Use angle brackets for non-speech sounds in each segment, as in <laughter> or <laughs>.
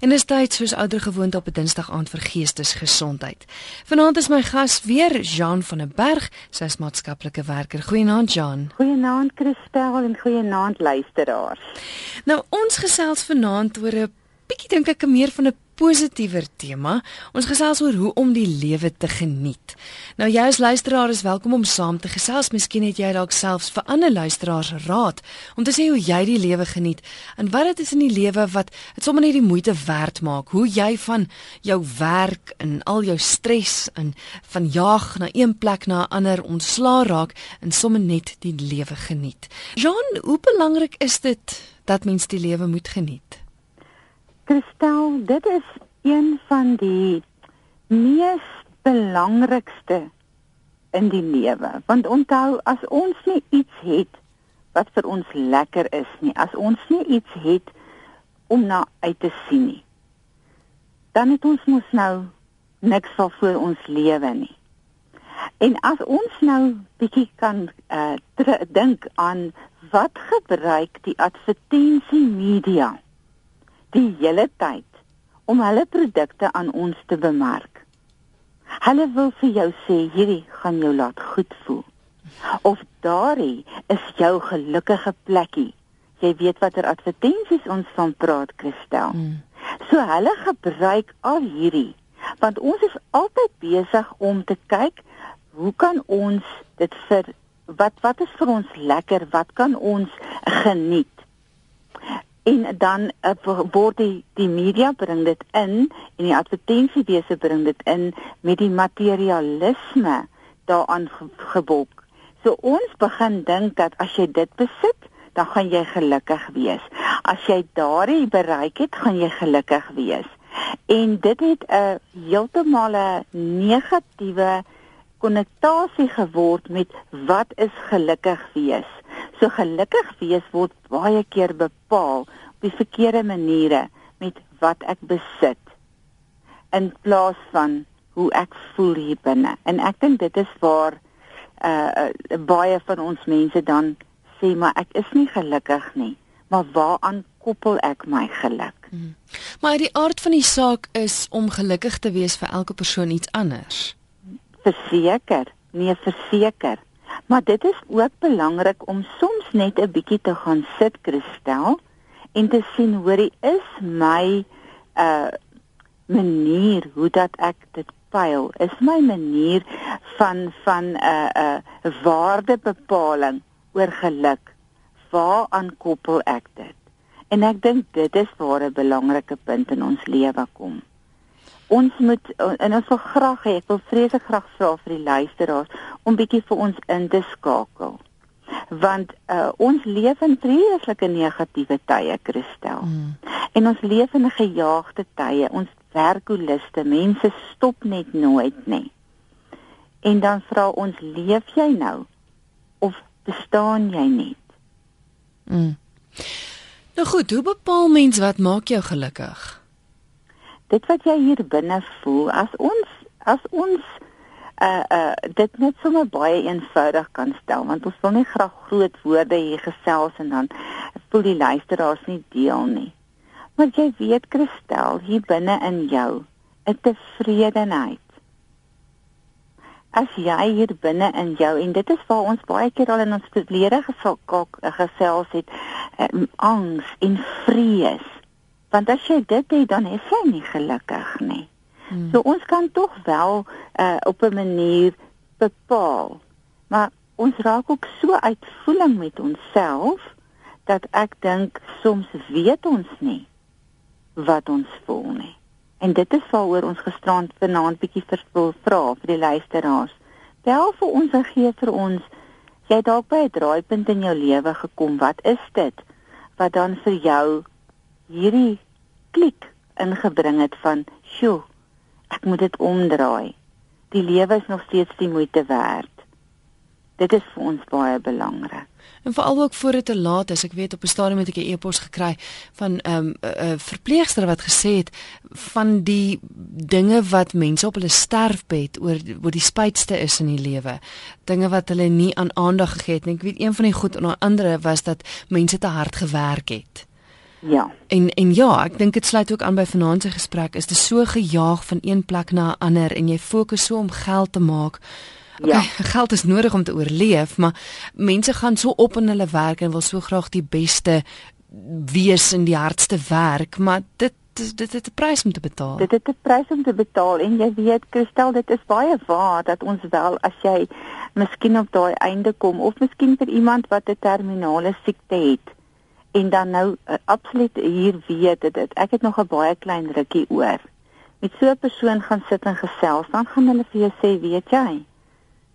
En dis tyd soos ouer gewoond op 'n Dinsdag aand vir geestesgesondheid. Vanaand is my gas weer Jean van der Berg, sy is maatskaplike werker. Goeienaand Jean. Goeienaand Christel en goeienaand luisteraars. Nou ons gesels vanaand oor 'n bietjie dink ek meer van 'n positiewer tema. Ons gesels oor hoe om die lewe te geniet. Nou jy as luisteraar is welkom om saam te gesels. Miskien het jy dalk selfs vir ander luisteraars raad om te sê hoe jy die lewe geniet en wat dit is in die lewe wat dit sommer net die moeite werd maak. Hoe jy van jou werk en al jou stres en van jaag na een plek na 'n ander ontslaa raak en sommer net die lewe geniet. Jean, hoe belangrik is dit dat mens die lewe moet geniet? Christel, dit is een van die mees belangrikste in die lewe. Want onthou, as ons nie iets het wat vir ons lekker is nie, as ons nie iets het om na uit te sien nie, dan het ons mos nou niks van voor ons lewe nie. En as ons nou bietjie kan uh dink aan wat gebruik die advertensie media die hele tyd om hulle produkte aan ons te bemark. Hulle wil vir jou sê hierdie gaan jou laat goed voel. Of daardie is jou gelukkige plekkie. Jy weet watter advertensies ons van praat, Christel. Hmm. So hulle gebruik al hierdie want ons is altyd besig om te kyk hoe kan ons dit vir wat wat is vir ons lekker, wat kan ons geniet? En dan uh, word die die media bring dit in en die advertensiewese bring dit in met die materialisme daaraan gebok. So ons begin dink dat as jy dit besit, dan gaan jy gelukkig wees. As jy daardie bereik het, gaan jy gelukkig wees. En dit het 'n heeltemal 'n negatiewe konnotasie geword met wat is gelukkig wees. So gelukkig wees word baie keer bepaal op die verkeerde maniere met wat ek besit in plaas van hoe ek voel hier binne. En ek dink dit is waar uh, uh baie van ons mense dan sê maar ek is nie gelukkig nie. Maar waaraan koppel ek my geluk? Hmm. Maar die aard van die saak is om gelukkig te wees vir elke persoon iets anders. Verseker, nee verseker. Maar dit is ook belangrik om soms net 'n bietjie te gaan sit, Christel, en te sien hoorie is my uh manier hoe dat ek dit pyl, is my manier van van 'n uh, 'n uh, waardebepaling oor geluk. Waaraan koppel ek dit? En ek dink dit is waar 'n belangrike punt in ons lewe kom ons moet en ons wil graag hê ek wil vreeslik graag vra vir die luisteraars om bietjie vir ons in te skakel. Want uh, ons leef in vreeslike negatiewe tye Christel. Mm. en ons leef in gejaagde tye. Ons werkoliste mense stop net nooit nie en dan vra ons leef jy nou of bestaan jy net? Mm. nou goed hoe bepaal mens wat maak jou gelukkig dit wat jy hier binne voel as ons as ons uh uh dit net sommer baie eenvoudig kan stel want ons wil nie graag groot woorde hier gesels en dan voel die luisteraars nie deel nie. Maar jy weet Christel hier binne in jou 'n tevredenheid. As jy hier binne in jou en dit is waar ons baie keer al in ons verlede gesels het, uh, angs en vrees want as jy dit het dan is jy nie gelukkig nie. Hmm. So ons kan tog wel uh, op 'n manier bepaal. Maar ons raak ook so uitvoeling met onsself dat ek dink soms weet ons nie wat ons voel nie. En dit is waaroor ons gisterand vanaand bietjie verspil vra vir die luisteraars. Bel vir ons en gee vir ons jy dalk by 'n draaipunt in jou lewe gekom. Wat is dit wat dan vir jou hierdie klik ingebring het van, "Sjoe, ek moet dit omdraai. Die lewe is nog steeds die moeite werd." Dit is vir ons baie belangrik. En veral ook voor dit te laat is. Ek weet op 'n stadium het ek 'n e-pos gekry van 'n um, 'n verpleegster wat gesê het van die dinge wat mense op hulle sterfbed oor oor die spytste is in die lewe. Dinge wat hulle nie aan aandag gegee het nie. Ek weet een van die goed onder andere was dat mense te hard gewerk het Ja. En en ja, ek dink dit sluit ook aan by vanaand se gesprek. Is dit so gejaag van een plek na 'n ander en jy fokus so om geld te maak? Ja. Okay, <laughs> geld is nodig om te oorleef, maar mense gaan so op in hulle werk en wil so graag die beste wees in die hardste werk, maar dit dit het 'n prys om te betaal. Dit het 'n prys om te betaal en jy weet, Christel, dit is baie waar dat ons wel as jy miskien op daai einde kom of miskien vir iemand wat 'n terminale siekte het en dan nou uh, absoluut hier weet dit ek het nog 'n baie klein rukkie oor. Met so 'n persoon gaan sit en gesels, dan gaan hulle vir jou sê, weet jy,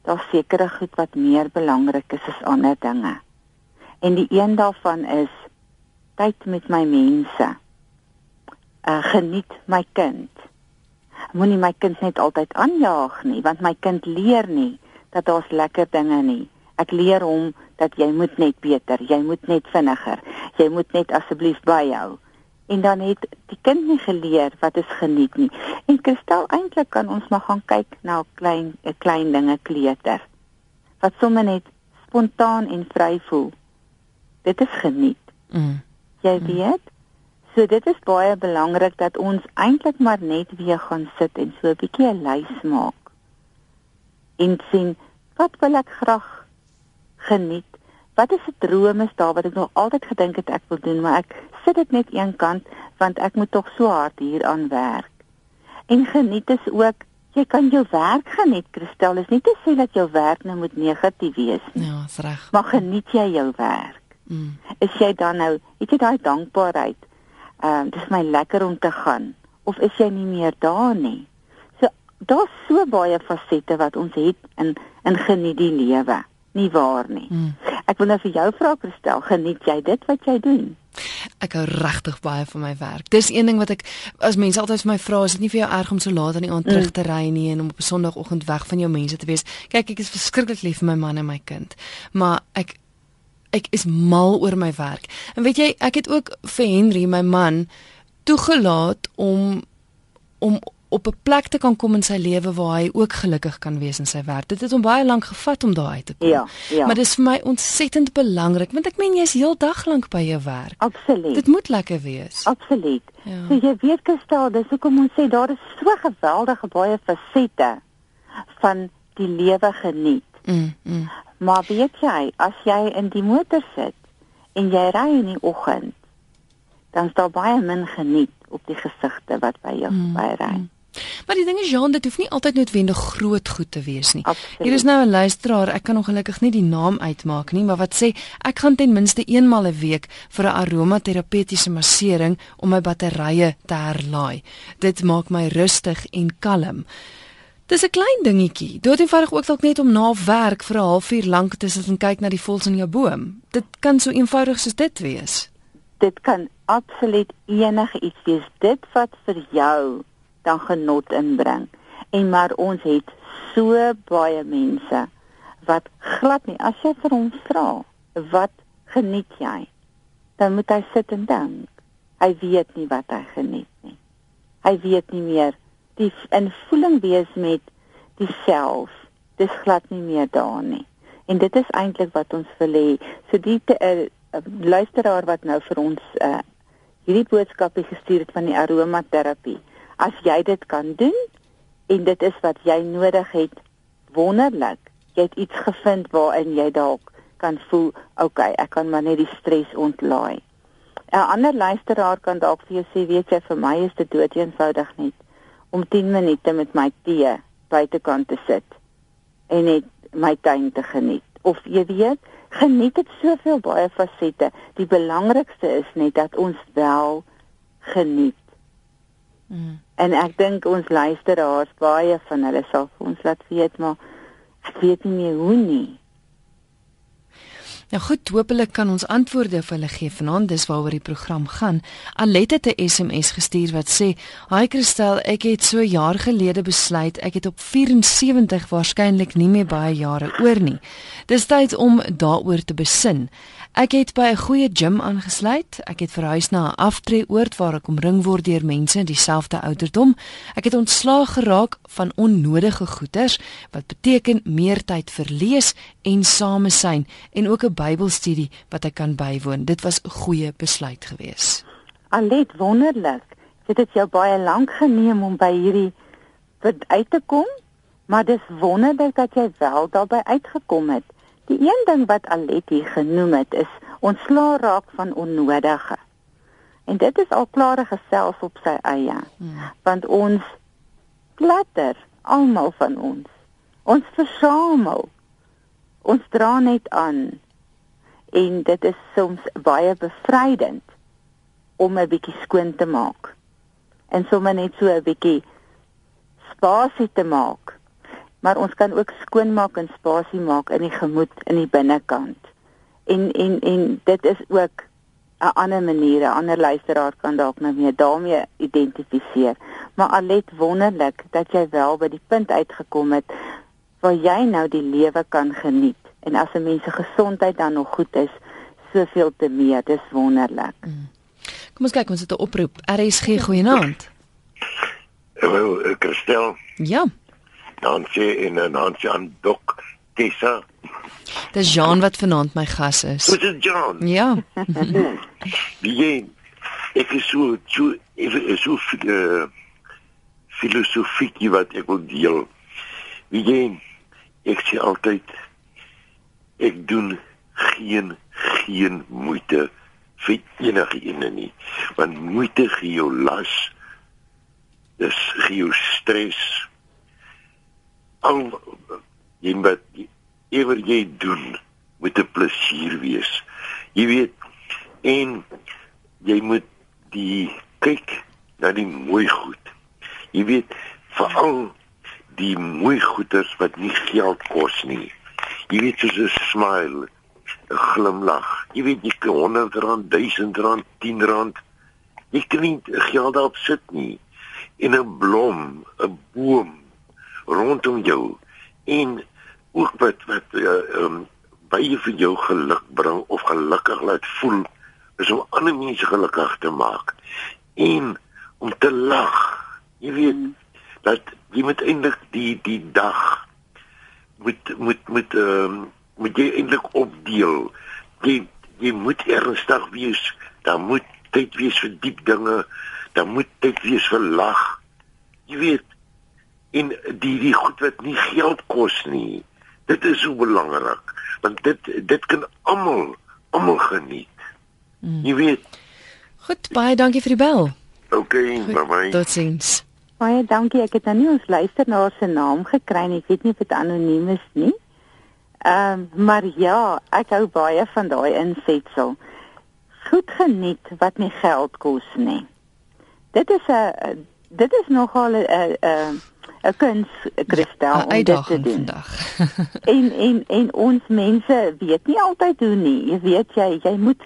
daar's sekere goed wat meer belangrik is as ander dinge. En die een daarvan is tyd met my mense. Uh geniet my kind. Moenie my kind net altyd aanjaag nie, want my kind leer nie dat daar's lekker dinge nie. Ek leer hom dat jy moet net beter, jy moet net vinniger, jy moet net asseblief byhou. En dan het die kind nie geleer wat is geniet nie. En Kristal eintlik kan ons maar gaan kyk na 'n klein 'n klein dinge kleuter wat sommer net spontaan en vry voel. Dit is geniet. Mm. Jy weet? So dit is baie belangrik dat ons eintlik maar net weer gaan sit en so 'n bietjie 'n lys maak. En sien wat wil ek graag geniet? Wat is 'n droom is daar wat ek nog altyd gedink het ek wil doen, maar ek sit dit net een kant want ek moet tog so hard hieraan werk. En geniet is ook jy kan jou werk geniet, Christel, is nie te sê dat jou werk nou moet negatief wees nie. Ja, is reg. Maar geniet jy jou werk? Mm. Is jy dan nou, het jy daai dankbaarheid? Ehm uh, dis my lekker om te gaan of is jy nie meer daar nie? So daar's so baie fasette wat ons het in in geniet die lewe. Nie waar nie. Mm. Ek wil nou vir jou vra Christel, geniet jy dit wat jy doen? Ek hou regtig baie van my werk. Dis een ding wat ek as mense altyd vir my vra, is dit nie vir jou erg om so laat in die aand terug te ry nie en om op 'n Sondagoggend weg van jou mense te wees? Kyk, ek is verskriklik lief vir my man en my kind, maar ek ek is mal oor my werk. En weet jy, ek het ook vir Henry, my man, toegelaat om om op 'n plek te kan kom in sy lewe waar hy ook gelukkig kan wees in sy werk. Dit het hom baie lank gevat om daar uit te kom. Ja, ja. Maar dit is vir my ontsettend belangrik want ek meen jy's heeldag lank by jou werk. Absoluut. Dit moet lekker wees. Absoluut. Ja. So jy weet Christel, dis hoekom ons sê daar is so geweldige baie fasette van die lewe geniet. Mm, mm. Maar weet jy, as jy in die motor sit en jy ry in die oggend, dan is daar baie min geniet op die gesigte wat by jou Mm, by ry. mm. Maar die ding is Jean, dit hoef nie altyd noodwendig groot goed te wees nie. Absoluut. Hier is nou 'n luisteraar, ek kan ongelukkig nie die naam uitmaak nie, maar wat sê ek gaan ten minste eenmal 'n week vir 'n aromaterapeutiese massering om my batterye te herlaai. Dit maak my rustig en kalm. Dis 'n klein dingetjie. Dood eenvoudig ook dalk net om na werk vir 'n halfuur lank te sit en kyk na die voëls in jou boom. Dit kan so eenvoudig soos dit wees. Dit kan absoluut enige iets wees. Dit wat vir jou dan genot inbring. En maar ons het so baie mense wat glad nie as jy vir hom vra, wat geniet jy? Dan moet hy sit en dink. Hy weet nie wat hy geniet nie. Hy weet nie meer die invoeling wees met diself. Dis glad nie meer daar nie. En dit is eintlik wat ons wil hê. So die te, uh, luisteraar wat nou vir ons uh, hierdie boodskap gestuur het van die aromaterapie. As jy dit kan doen en dit is wat jy nodig het, wonderlik. Jy het iets gevind waarin jy dalk kan voel, okay, ek kan maar net die stres ontlaai. 'n Ander luisteraar kan dalk vir jou sê, weet jy, vir my is dit dood eenvoudig net om 10 minute met my tee buitekant te sit en net my tuin te geniet. Of jy weet, geniet dit soveel baie fasette. Die belangrikste is net dat ons wel geniet. Mm. En ek dink ons luisteraars baie van hulle sal vir ons laat weet maar ek weet nie meer hoe nie. Nou goed, hopelik kan ons antwoorde vir hulle gee vanaand. Dis waaroor die program gaan. Alet het 'n SMS gestuur wat sê: "Haai Christel, ek het so jaar gelede besluit ek het op 74 waarskynlik nie meer baie jare oor nie. Dis tyd om daaroor te besin. Ek het by 'n goeie gim aangesluit. Ek het verhuis na 'n aftreeoord waar ek omring word deur mense in dieselfde ouderdom. Ek het ontslaag geraak van onnodige goeders wat beteken meer tyd vir lees en samesyn en ook 'n Bybelstudie wat ek kan bywoon. Dit was 'n goeie besluit geweest." Alet wonderlik. Dit het jou baie lank geneem om by hierdie uit te kom, maar dis wonderlik dat jy wel daarby uitgekom het. Die een ding wat Alet hier genoem het is ontslaa raak van onnodige. En dit is al klare gesels op sy eie. Hmm. Want ons platter almal van ons. Ons versamel. Ons dra net aan. En dit is soms baie bevrydend om 'n bietjie skoon te maak. En sommer net so 'n bietjie spasie te maak. Maar ons kan ook skoon maak en spasie maak in die gemoed in die binnekant. En en en dit is ook 'n ander manier, 'n ander luisteraar kan dalk nou mee daarmee identifiseer. Maar alet wonderlik dat jy wel by die punt uitgekom het waar jy nou die lewe kan geniet. En as 'n mens se gesondheid dan nog goed is, soveel te meer, dis wonderlik. Mm. Kom ons kyk, ons het 'n oproep. RSG goeienaand. Hallo, eh, Christel. Ja. Dan sê in 'n Nancy aan Dok Tessa. Dis Jean wat vanaand my gas is. Dis is Jean. Ja. <laughs> Wie ek is so so ek so uh, filosofie wat ek wil deel. Wie ek sê altyd ek doen geen geen moeite vir enige ene nie want moeite gee jou las dis gee jou stres al jy moet ewer jy doen moet 'n plesier wees jy weet en jy moet die kyk na die mooi goed jy weet veral die mooi goeders wat nie geld kos nie jy weet soos 'n smile 'n glimlag. Jy weet jy kan 100 rand, 1000 rand, 10 rand. Jy kan nie geld daarop sit nie. En 'n blom, 'n boom rondom jou en ook wat wat uh, um baie vir jou geluk bring of gelukkig laat voel is om ander mense gelukkig te maak en om te lag. Jy weet dat jy moet eintlik die die dag moet moet moet ehm um, moet jy eintlik opdeel. Jy jy moet ernstig wees. Daar moet tyd wees vir diep dinge. Daar moet tyd wees vir lag. Jy weet in die die goed wat nie geld kos nie. Dit is so belangrik want dit dit kan almal almal geniet. Mm. Jy weet. Goed, baie dankie vir die bel. OK, bye bye. Totsiens. Baie dankie. Ek het nou nie ons luisteraar se naam gekry nie. Ek weet nie of dit anoniem is nie. Ehm um, maar ja, ek hou baie van daai insetsel. Goed geniet wat nie geld kos nie. Dit is 'n dit is nogal 'n 'n 'n kuns kristal om dit te doen. <laughs> <laughs> en en en ons mense weet nie altyd hoe nie. Jy weet jy jy moet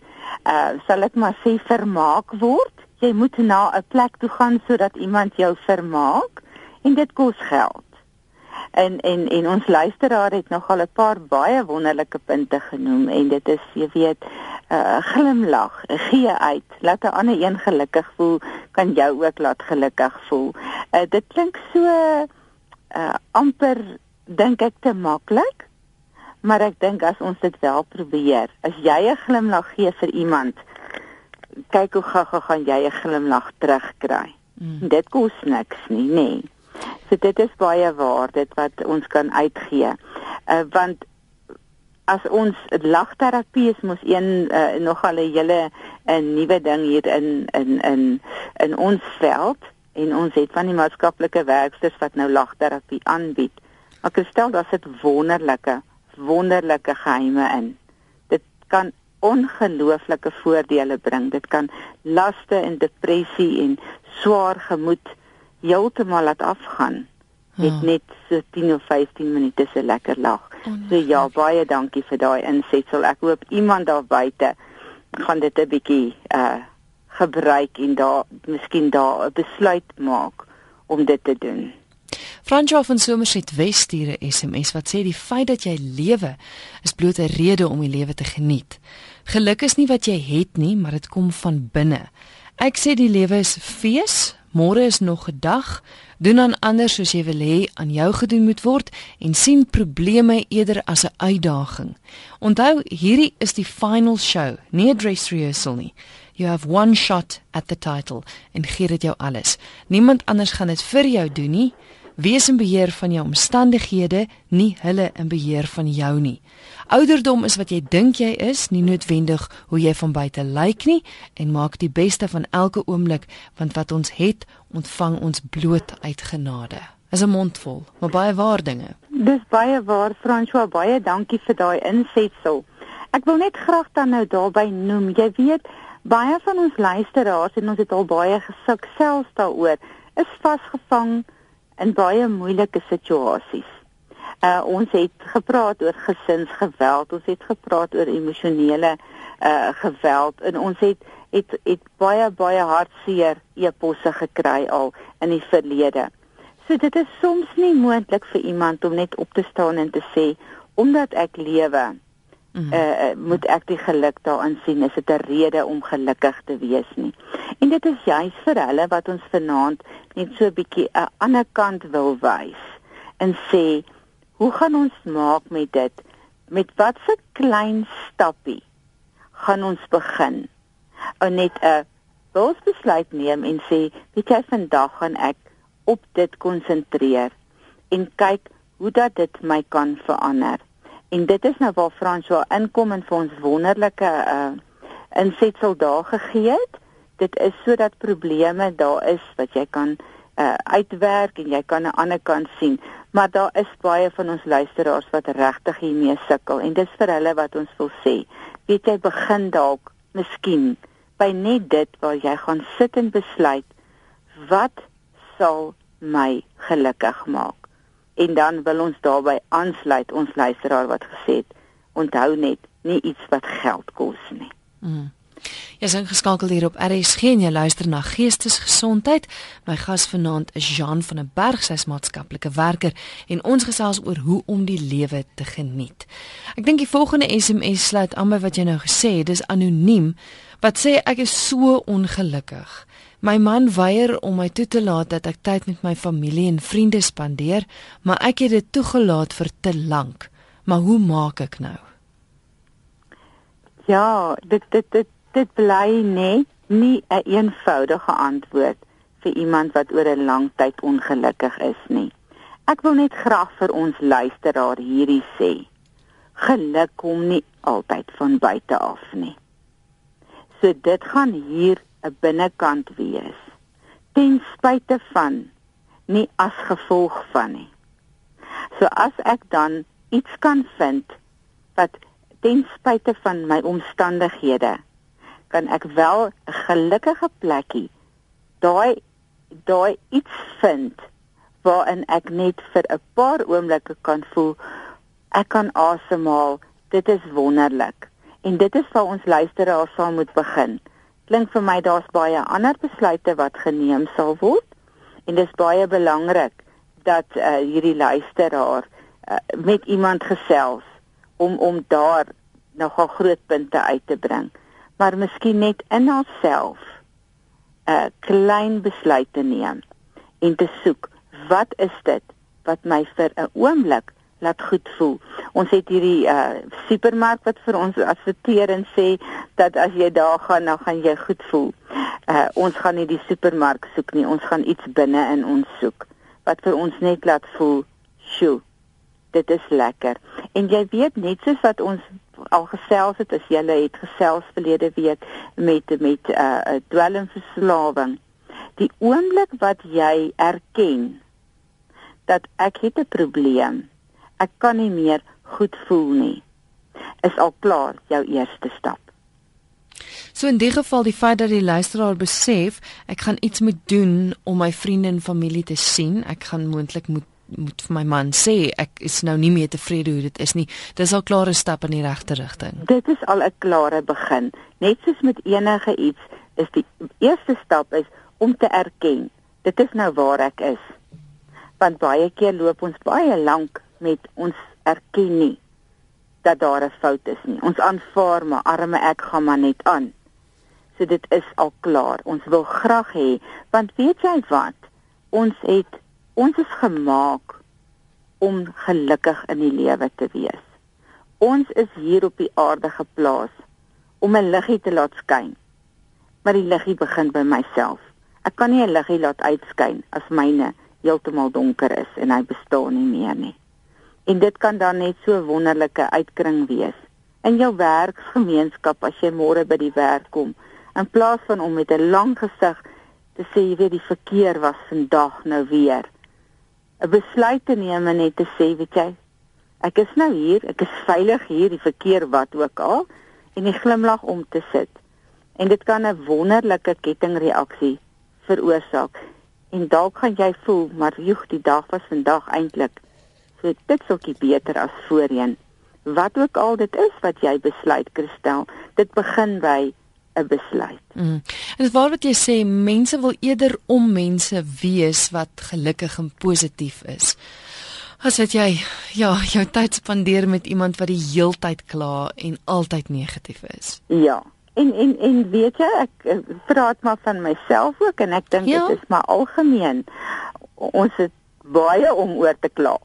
uh sal ek maar sê vermaak word. Jy moet na 'n plek toe gaan sodat iemand jou vermaak en dit kos geld en en en ons luisteraar het nogal 'n paar baie wonderlike punte genoem en dit is jy weet 'n uh, glimlag, gee uit, laat 'n ander een gelukkig voel, kan jou ook laat gelukkig voel. Uh, dit klink so uh, amper dink ek te maklik. Maar ek dink as ons dit wel probeer, as jy 'n glimlag gee vir iemand, kyk hoe gou-gou gaan jy 'n glimlag terugkry. Mm. Dit kos niks nie, nê. Nee. So dit is baie waar dit wat ons kan uitgee. Uh want as ons lagterapie is mos een uh, nogal 'n hele 'n nuwe ding hier in in in in ons veld en ons het van die maatskaplike werkers wat nou lagterapie aanbied. Maar ek stel dat dit wonderlike wonderlike geheime in. Dit kan ongelooflike voordele bring. Dit kan laste en depressie en swaar gemoed heeltemal laat afgaan met hmm. net so 10 of 15 minute se lekker lag. So ja, baie dankie vir daai insetsel. Ek hoop iemand daar buite gaan dit 'n bietjie uh gebruik en daar miskien daar 'n besluit maak om dit te doen. Franjo van Somerset West stuur 'n SMS wat sê die feit dat jy lewe is bloot 'n rede om die lewe te geniet. Geluk is nie wat jy het nie, maar dit kom van binne. Ek sê die lewe is fees, Môre is nog 'n dag. Doen aan ander soos jy wil hê aan jou gedoen moet word en sien probleme eerder as 'n uitdaging. Onthou, hierdie is die final show, nie 'n dress rehearsal nie. You have one shot at the title en gee dit jou alles. Niemand anders gaan dit vir jou doen nie. Wees in beheer van jou omstandighede, nie hulle in beheer van jou nie. Ouderdom is wat jy dink jy is, nie noodwendig hoe jy van buite lyk nie en maak die beste van elke oomblik want wat ons het, ontvang ons bloot uit genade. Is 'n mondvol, maar baie waar dinge. Dis baie waar, François, baie dankie vir daai insetsel. Ek wil net graag dan nou daarby noem, jy weet, baie van ons luisteraars en ons het al baie gesuk selfs daaroor, is vasgevang in baie moeilike situasies. Uh ons het gepraat oor gesinsgeweld, ons het gepraat oor emosionele uh geweld en ons het het het baie baie hartseer eposse gekry al in die verlede. So dit is soms nie moontlik vir iemand om net op te staan en te sê omdat ek lewe Mm -hmm. uh, moet ek die geluk daarin sien is dit 'n rede om gelukkig te wees nie. En dit is juis vir hulle wat ons vanaand net so 'n bietjie 'n ander kant wil wys en sê hoe gaan ons maak met dit? Met watse klein stappie gaan ons begin? Ou net 'n wilsbesluit neem en sê, weet jy vandag gaan ek op dit konsentreer en kyk hoe dat dit my kan verander. En dit is nou waar François inkom en vir ons wonderlike uh insetsel daar gegee het. Dit is sodat probleme daar is wat jy kan uh uitwerk en jy kan 'n ander kant sien. Maar daar is baie van ons luisteraars wat regtig hiermee sukkel en dis vir hulle wat ons wil sê. Weet jy begin dalk miskien by net dit waar jy gaan sit en besluit wat sal my gelukkig maak en dan wil ons daarbey aansluit ons luisteraar wat gesê het onthou net nie iets wat geld kos nie. Mm. Jy is ingeskakel hier op RSG en jy luister na Geestesgesondheid. My gas vanaand is Jean van der Berg, sy's maatskaplike werker en ons gesels oor hoe om die lewe te geniet. Ek dink die volgende SMS sluit aan by wat jy nou gesê het. Dis anoniem wat sê ek is so ongelukkig. My man weier om my toe te laat dat ek tyd met my familie en vriende spandeer, maar ek het dit toegelaat vir te lank. Maar hoe maak ek nou? Ja, dit dit dit dit bly net nie 'n een eenvoudige antwoord vir iemand wat oor 'n lang tyd ongelukkig is nie. Ek wil net graag vir ons luisteraar hierdie sê. Geluk kom nie altyd van buite af nie. So dit gaan hier 'n binnekant wees ten spyte van nie as gevolg van nie. So as ek dan iets kan vind wat ten spyte van my omstandighede kan ek wel 'n gelukkige plekkie daai daai iets vind waarin ek net vir 'n paar oomblikke kan voel ek kan asemhaal dit is wonderlik en dit is waar ons luisteraars saam moet begin klink vir my daar's baie ander besluite wat geneem sal word. En dis baie belangrik dat uh, hierdie luisteraar uh, met iemand gesels om om daar nogal groot punte uit te bring. Maar miskien net in haarself 'n uh, eh, klein besluit te neem en te soek wat is dit wat my vir 'n oomblik laat goed voel. Ons het hierdie uh supermark wat vir ons adverteer en sê dat as jy daar gaan, dan gaan jy goed voel. Uh ons gaan nie die supermark soek nie, ons gaan iets binne in ons soek wat vir ons net laat voel, "Sjoe, dit is lekker." En jy weet net soos wat ons al gesels het, as jy het gesels verlede week met met uh dwelmverslawing. Die oomblik wat jy erken dat ek het 'n probleem ek kan nie meer goed voel nie. Is al klaar jou eerste stap. So in die geval die feit dat die luisteraar besef ek gaan iets moet doen om my vriende en familie te sien, ek gaan moontlik moet moet vir my man sê ek is nou nie meer tevrede hoe dit is nie. Dis al klare stap in die regte rigting. Dit is al 'n klare begin. Net soos met enige iets is die eerste stap is om te erken dit is nou waar ek is. Want baie keer loop ons baie lank met ons erken nie dat daar 'n fout is nie. Ons aanvaar maar arme ek gaan maar net aan. So dit is al klaar. Ons wil graag hê want weet jy wat? Ons het ons is gemaak om gelukkig in die lewe te wees. Ons is hier op die aarde geplaas om 'n liggie te laat skyn maar die liggie begin by myself. Ek kan nie 'n liggie laat uitskyn as myne heeltemal donker is en hy bestaan nie meer nie. En dit kan dan net so 'n wonderlike uitkring wees in jou werksgemeenskap as jy môre by die werk kom. In plaas van om met 'n lang gesig te sê jy weet die verkeer was vandag nou weer. 'n besluit te neem en net te sê weet jy ek is nou hier ek is veilig hier die verkeer wat ook al en die glimlag om te sit. En dit kan 'n wonderlike kettingreaksie veroorsaak. En dalk gaan jy voel maar joeg die dag was vandag eintlik so dit sukkie beter as voorheen wat ook al dit is wat jy besluit Christel dit begin by 'n besluit. Mm. En dit waar wat jy sê mense wil eerder om mense wees wat gelukkig en positief is. As wat jy ja, jou tyd spandeer met iemand wat die heeltyd kla en altyd negatief is. Ja. En en en weet jy ek praat maar van myself ook en ek dink ja. dit is maar algemeen. Ons het baie om oor te kla.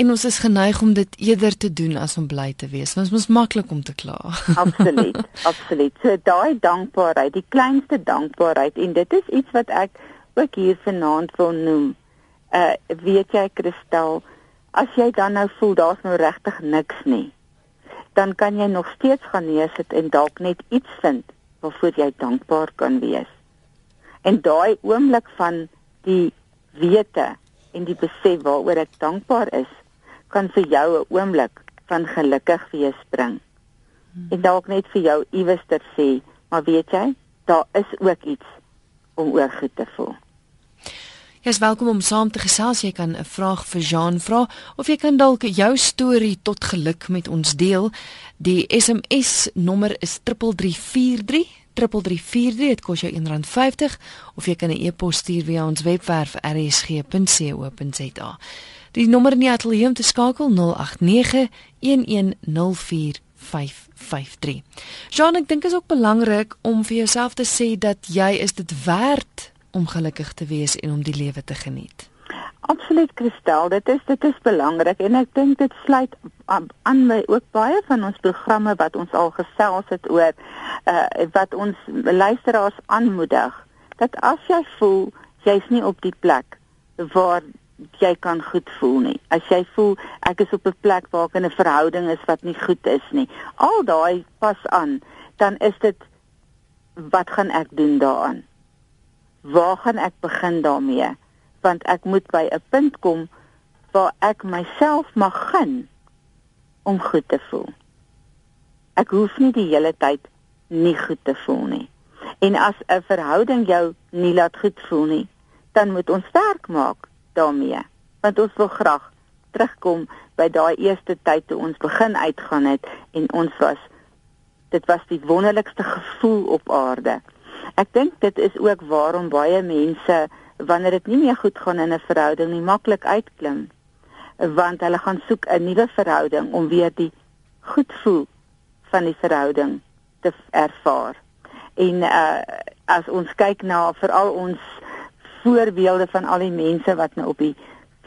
En ons is geneig om dit eerder te doen as om bly te wees. Ons mos maklik om te kla. <laughs> absoluut, absoluut. So daai dankbaarheid, die kleinste dankbaarheid en dit is iets wat ek ook hier vanaand wil noem. Uh weet jy Kristel, as jy dan nou voel daar's nou regtig niks nie, dan kan jy nog steeds gaan neersit en dalk net iets vind waarvoor jy dankbaar kan wees. En daai oomblik van die wete en die besef waaroor ek dankbaar is, kan vir jou 'n oomblik van gelukkig wees bring. En dalk net vir jou iewers te sê, maar weet jy, daar is ook iets om oor goed te voel. Jy is welkom om saam te gesels. Jy kan 'n vraag vir Jean vra of jy kan dalk jou storie tot geluk met ons deel. Die SMS nommer is 3343 3343 dit kos jou R1.50 of jy kan 'n e-pos stuur via ons webwerf rsg.co.za. Die nommer in die ateljee om te skakel 0891104553. Jean, ek dink is ook belangrik om vir jouself te sê dat jy is dit werd om gelukkig te wees en om die lewe te geniet. Absoluut Christel, dit is dit is belangrik en ek dink dit sluit aan my ook baie van ons programme wat ons al gesels het oor uh wat ons luisteraars aanmoedig dat as jy voel jy's nie op die plek waar jy kan goed voel nie. As jy voel ek is op 'n plek waar ek in 'n verhouding is wat nie goed is nie. Al daai pas aan, dan is dit wat gaan ek doen daaraan? Waar gaan ek begin daarmee? Want ek moet by 'n punt kom waar ek myself mag gun om goed te voel. Ek hoef nie die hele tyd nie goed te voel nie. En as 'n verhouding jou nie laat goed voel nie, dan moet ons werk maak daarmee. Want ons wil graag terugkom by daai eerste tyd toe ons begin uitgaan het en ons was dit was die wonderlikste gevoel op aarde. Ek dink dit is ook waarom baie mense wanneer dit nie meer goed gaan in 'n verhouding nie maklik uitklim want hulle gaan soek 'n nuwe verhouding om weer die goed voel van die verhouding te ervaar. En uh as ons kyk na veral ons voorbeelde van al die mense wat nou op die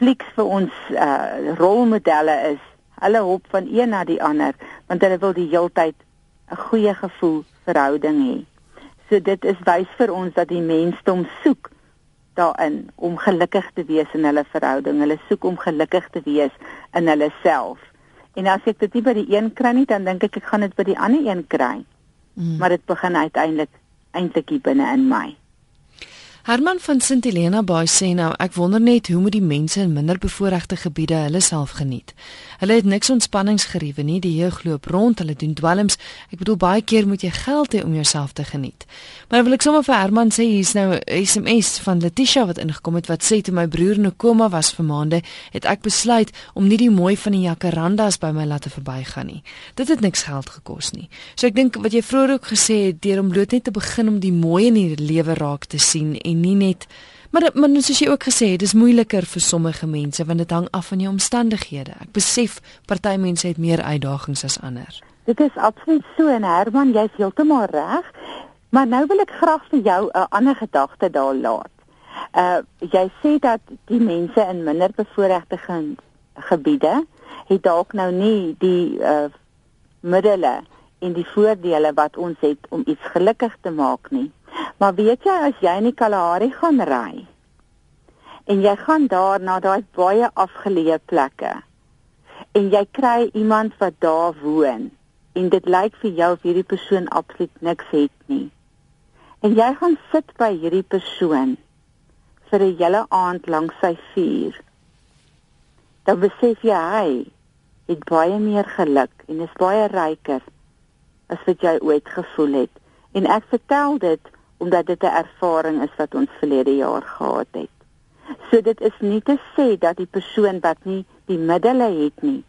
flieks vir ons uh rolmodelle is. Hulle hop van een na die ander want hulle wil die heeltyd 'n goeie gevoel verhouding hê. So dit is wys vir ons dat die mensdom soek daarin om gelukkig te wees in hulle verhouding. Hulle soek om gelukkig te wees in hulle self. En as ek dit nie by die een kry nie, dan dink ek ek gaan dit by die ander een kry. Mm. Maar dit begin uiteindelik eintlik hier binne in my. Herman van Sint Helena Bay sê nou, ek wonder net hoe moet die mense in minderbevoorregte gebiede hulle self geniet. Hulle het niks ontspanningsgeriewe nie, die jeug loop rond, hulle doen dwelms. Ek bedoel baie keer moet jy geld hê om jouself te geniet. Maar wil ek sommer vir Herman sê hier's nou 'n SMS van Letitia wat ingekom het wat sê toe my broer in 'n koma was vir maande, het ek besluit om nie die mooi van die jacarandas by my laat verbygaan nie. Dit het niks geld gekos nie. So ek dink wat jy vroeër ook gesê het, deur om bloot net te begin om die mooi in die lewe raak te sien en en nie net maar maar soos jy ook gesê het, dis moeiliker vir sommige mense want dit hang af van jou omstandighede. Ek besef party mense het meer uitdagings as ander. Dit is absoluut so en Herman, jy's heeltemal reg. Maar nou wil ek graag vir jou 'n ander gedagte daar laat. Uh jy sê dat die mense in minder bevoorregte ge gebiede het dalk nou nie die uh middele en die voordele wat ons het om iets gelukkig te maak nie. Maar weet jy as jy in die Kalahari gaan ry en jy gaan daar na daai baie afgeleë plekke en jy kry iemand wat daar woon en dit lyk vir jou of hierdie persoon absoluut niks het nie. En jy gaan sit by hierdie persoon vir 'n hele aand lank sy vuur. Dan besef jy hy het baie meer geluk en is baie ryker as wat jy ooit gevoel het. En ek vertel dit omdat dit 'n ervaring is wat ons verlede jaar gehad het. So dit is nie te sê dat die persoon wat nie die middele het nie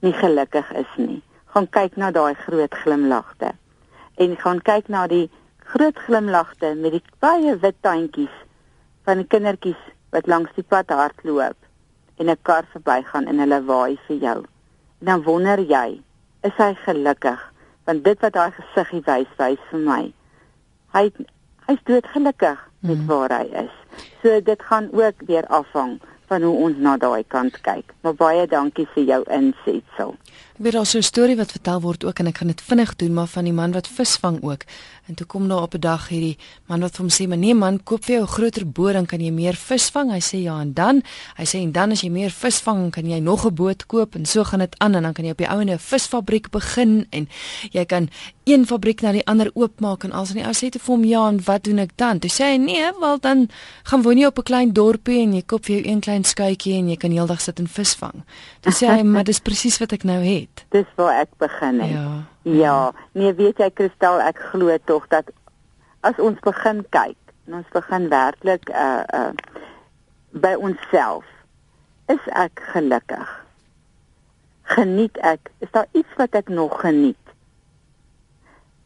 nie gelukkig is nie. Gaan kyk na daai groot glimlagte en gaan kyk na die groot glimlagte met die baie wit tandjies van die kindertjies wat langs die pad hardloop en 'n kar verbygaan en hulle waai vir jou. En dan wonder jy, is hy gelukkig? Want dit wat daai gesiggie wys, wys vir my. Hy hy's dood gelukkig met mm. waar hy is. So dit gaan ook weer afhang van hoe ons na daai kant kyk. Maar baie dankie vir jou insetsel. Ek weet daar so 'n storie wat vertel word ook en ek gaan dit vinnig doen maar van die man wat visvang ook. En toe kom daar op 'n dag hierdie man wat hom sê: "Maar nee man, koop vir jou 'n groter boot dan kan jy meer vis vang." Hy sê: "Ja, en dan?" Hy sê: "En dan as jy meer vis vang, kan jy nog 'n boot koop en so gaan dit aan en dan kan jy op die ou en 'n visfabriek begin en jy kan een fabriek na die ander oopmaak en alsin die ou sê te vir hom: "Ja, en wat doen ek dan?" Toe sê hy: "Nee, wel dan gaan woon jy op 'n klein dorpie en jy koop vir jou een klein skuitjie en jy kan heeldag sit en vis vang." Toe sê hy: "Maar dis presies wat ek nou het." <laughs> Dis waar ek begin het. Ja. Ja, nee, weet jy Kristal, ek glo tog dat as ons begin kyk en ons begin werklik uh uh by onsself, is ek gelukkig. Geniet ek? Is daar iets wat ek nog geniet?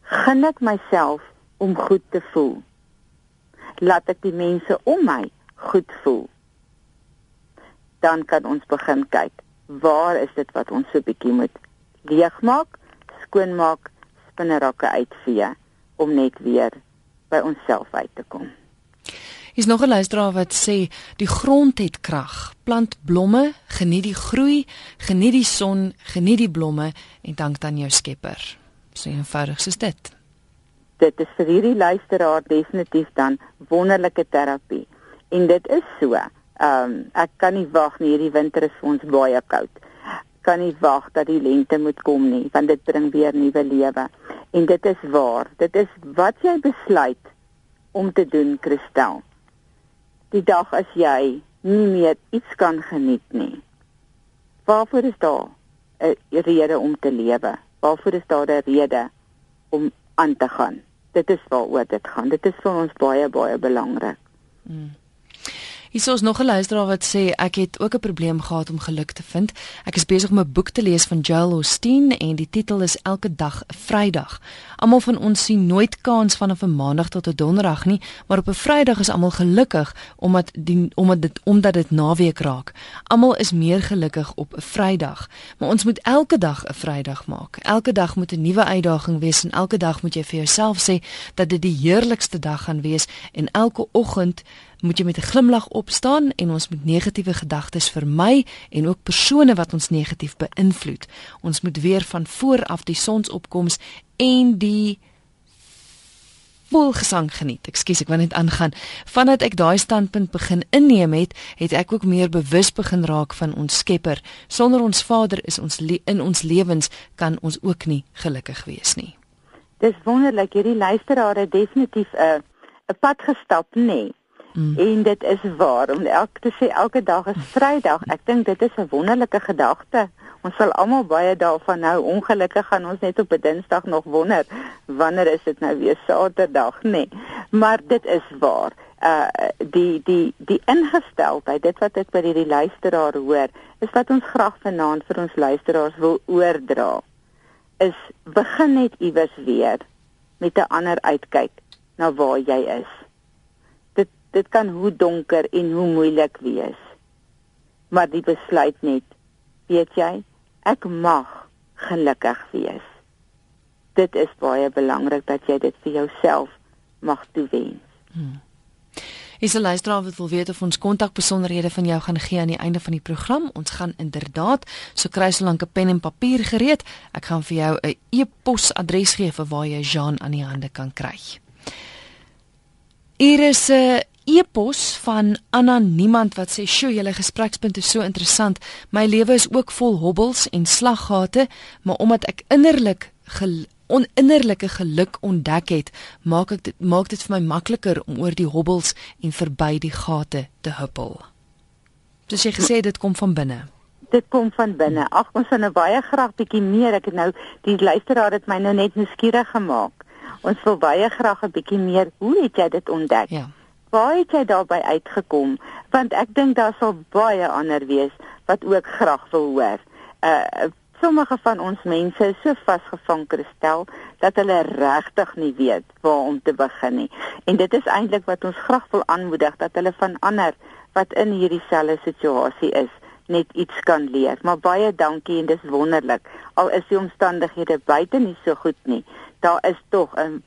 Geniet myself om goed te voel. Laat ek die mense om my goed voel. Dan kan ons begin kyk, waar is dit wat ons so bietjie moet leegmaak? skoonmaak, spinnerakke uitvee om net weer by onsself uit te kom. Is nog 'n luisteraar wat sê die grond het krag. Plant blomme, geniet die groei, geniet die son, geniet die blomme en dank dan jou Skepper. So eenvoudig soos dit. Dit is vir hierdie luisteraar definitief dan wonderlike terapie. En dit is so. Ehm um, ek kan nie wag nie, hierdie winter is vir ons baie koud kan nie wag dat die lente moet kom nie, want dit bring weer nuwe lewe. En dit is waar. Dit is wat jy besluit om te doen, Christel. Die dag as jy nie meer iets kan geniet nie. Waarvoor is daar 'n rede om te lewe? Waarvoor is daar 'n rede om aan te gaan? Dit is waaroor dit gaan. Dit is vir ons baie baie belangrik. Mm. Hier is nog 'n luisteraar wat sê ek het ook 'n probleem gehad om geluk te vind. Ek is besig om 'n boek te lees van Joel Osteen en die titel is Elke dag 'n Vrydag. Almal van ons sien nooit kans van 'n Maandag tot 'n Donderdag nie, maar op 'n Vrydag is almal gelukkig omdat die omdat dit omdat dit naweek raak. Almal is meer gelukkig op 'n Vrydag, maar ons moet elke dag 'n Vrydag maak. Elke dag moet 'n nuwe uitdaging wees en elke dag moet jy vir jouself sê dat dit die heerlikste dag gaan wees en elke oggend moet jy met 'n glimlag opstaan en ons moet negatiewe gedagtes vermy en ook persone wat ons negatief beïnvloed. Ons moet weer van voor af die sonsopkoms en die volgesang geniet. Ekskuus, ek wou net aangaan. Vandat ek daai standpunt begin inneem het, het ek ook meer bewus begin raak van ons Skepper. Sonder ons Vader is ons in ons lewens kan ons ook nie gelukkig wees nie. Dis wonderlik hierdie luisteraar het definitief 'n 'n pad gestap, nê. Nee. Mm. En dit is waar om elke te sê elke dag is Vrydag. Ek dink dit is 'n wonderlike gedagte. Ons sal almal baie daarvan nou ongelukkig gaan ons net op 'n Dinsdag nog wonder wanneer is dit nou weer Saterdag, nê. Nee. Maar dit is waar. Uh die die die ingesteldheid, dit wat ek by hierdie luisteraar hoor, is wat ons graag vanaand vir ons luisteraars wil oordra. Is begin net iewers weer met 'n ander uitkyk na waar jy is dit kan hoe donker en hoe moeilik wees. Maar die besluit net, weet jy, ek mag gelukkig wees. Dit is baie belangrik dat jy dit vir jouself mag toewens. Hmm. Is 'n luisteraar wat wil weet of ons kontakbesonderhede van jou gaan gee aan die einde van die program. Ons gaan inderdaad so kry so lank 'n pen en papier gereed. Ek gaan vir jou 'n e-posadres gee vir waar jy Jean aan die hande kan kry. Hier is 'n e-pos van Anna Niemand wat sê: "Sjoe, julle gesprekspunt is so interessant. My lewe is ook vol hobbels en slaggate, maar omdat ek innerlik oninnerlike geluk ontdek het, maak ek dit maak dit vir my makliker om oor die hobbels en verby die gate te huppel. Soos jy gesê dit kom van binne. Dit kom van binne. Ag, ons wil nou baie graag bietjie meer. Ek het nou die luisteraar het my nou net nuuskierig gemaak. Ons wil baie graag 'n bietjie meer. Hoe het jy dit ontdek? Ja. Waar het jy daarby uitgekom? Want ek dink daar sal baie ander wees wat ook graag wil hoor. Uh sommige van ons mense is so vasgevang kristel dat hulle regtig nie weet waar om te begin nie. En dit is eintlik wat ons graag wil aanmoedig dat hulle van ander wat in hierdie selfde situasie is net iets kan leer. Maar baie dankie en dis wonderlik. Al is die omstandighede buite nie so goed nie, daar is tog 'n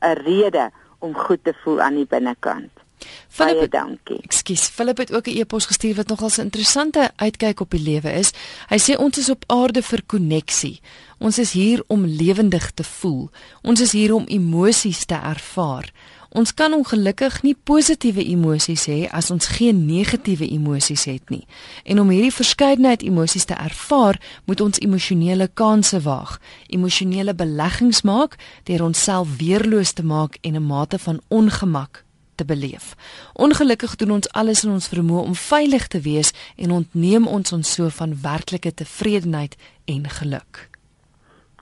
'n rede om goed te voel aan die binnekant. Philip, baie dankie. Ekskuus, Philip het ook 'n e-pos gestuur wat nogal 'n interessante uitkyk op die lewe is. Hy sê ons is op aarde vir koneksie. Ons is hier om lewendig te voel. Ons is hier om emosies te ervaar. Ons kan ongelukkig nie positiewe emosies hê as ons geen negatiewe emosies het nie. En om hierdie verskeidenheid emosies te ervaar, moet ons emosionele kansse waag, emosionele beleggings maak deur onsself weerloos te maak en 'n mate van ongemak te beleef. Ongelukkig doen ons alles in ons vermoë om veilig te wees en ontneem ons ons so van werklike tevredenheid en geluk.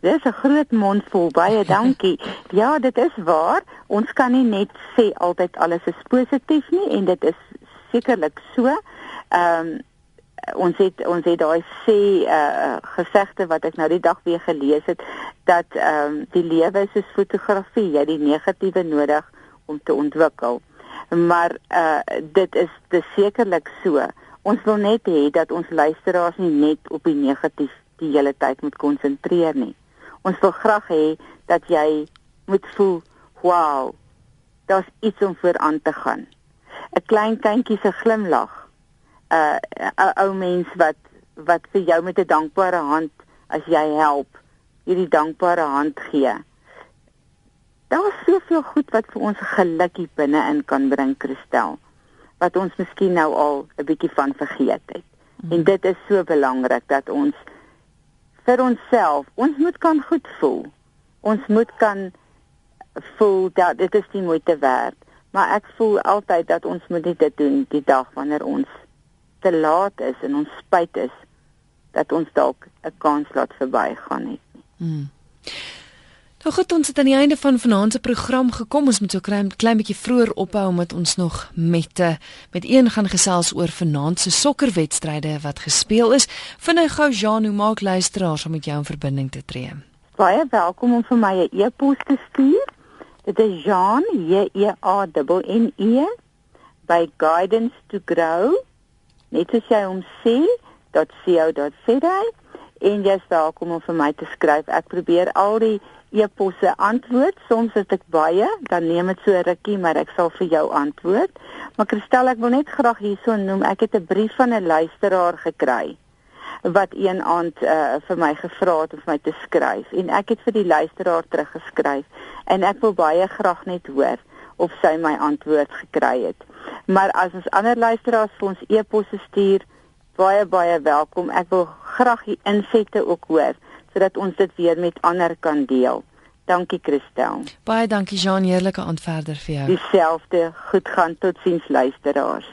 Dis 'n groot mond vol baie <laughs> dankie. Ja, dit is waar. Ons kan nie net sê altyd alles is positief nie en dit is sekerlik so. Ehm um, ons het ons het daai sê uh gesegde wat ek nou die dag weer gelees het dat ehm um, die lewe is soos fotografie, jy het die negatiewe nodig om te ontwikkel maar uh dit is dis sekerlik so. Ons wil net hê dat ons luisteraars nie net op die negatief die hele tyd moet konsentreer nie. Ons wil graag hê dat jy moet voel, "Wow, daar's iets om voor aan te gaan." 'n Klein kindjie se glimlag. 'n uh, 'n ou mens wat wat vir jou met 'n dankbare hand as jy help, hierdie dankbare hand gee. Daar is soveel goed wat vir ons gelukkie binne-in kan bring, Christel, wat ons miskien nou al 'n bietjie van vergeet het. Mm. En dit is so belangrik dat ons vir onsself, ons moet kan goed voel. Ons moet kan voel dat dit is die moeite werd. Maar ek voel altyd dat ons moet dit doen die dag wanneer ons te laat is en ons spyt is dat ons dalk 'n kans laat verbygaan het. Mm. Nou goed, ons het aan die einde van vanaand se program gekom. Ons moet so klein klein bietjie vroeër ophou omdat ons nog met uh, met een gaan gesels oor vanaand se sokkerwedstryde wat gespeel is. Vinnig gou Jean, hoe maak luisteraars om met jou in verbinding te tree? Baie welkom om vir my 'n e-pos te stuur. Dit is Jean, J E A N E by guidance to grow. Net as jy hom sê, .co.za en jy is welkom om vir my te skryf. Ek probeer al die e-posse antwoord. Soms is dit baie, dan neem dit so rukkie, maar ek sal vir jou antwoord. Maar Christel, ek wil net graag hierso noem, ek het 'n brief van 'n luisteraar gekry wat een aand uh, vir my gevra het om vir my te skryf en ek het vir die luisteraar teruggeskryf en ek wil baie graag net hoor of sy my antwoord gekry het. Maar as ons ander luisteraars vir ons e-posse stuur, baie baie welkom. Ek wil graag die insette ook hoor sodat ons dit weer met ander kan deel. Dankie Christel. Baie dankie Jean, heerlike aand verder vir jou. Dieselfde. Goed gaan totsiens luisteraars.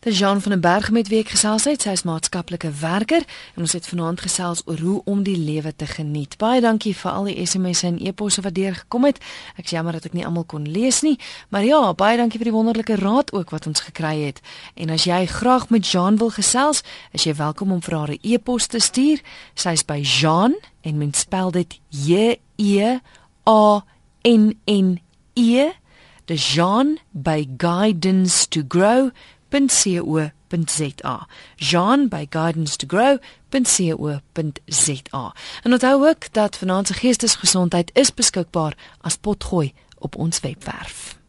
Dis Jean van den Berg met wie ek gesels het. Sy is maatskaplike werker en ons het vanaand gesels oor hoe om die lewe te geniet. Baie dankie vir al die SMS'e en e-posse wat deurgekom het. Ek is jammer dat ek nie almal kon lees nie, maar ja, baie dankie vir die wonderlike raad ook wat ons gekry het. En as jy graag met Jean wil gesels, is jy welkom om vir haar 'n e-pos te stuur. Sy is by Jean en mens spel dit J E A N N E. Dis Jean by Guidance to Grow guidance.co.za. Jean by guidance to grow.co.za. En onthou ook dat vanaand se geestesgesondheid is beskikbaar as potgooi op ons webwerf.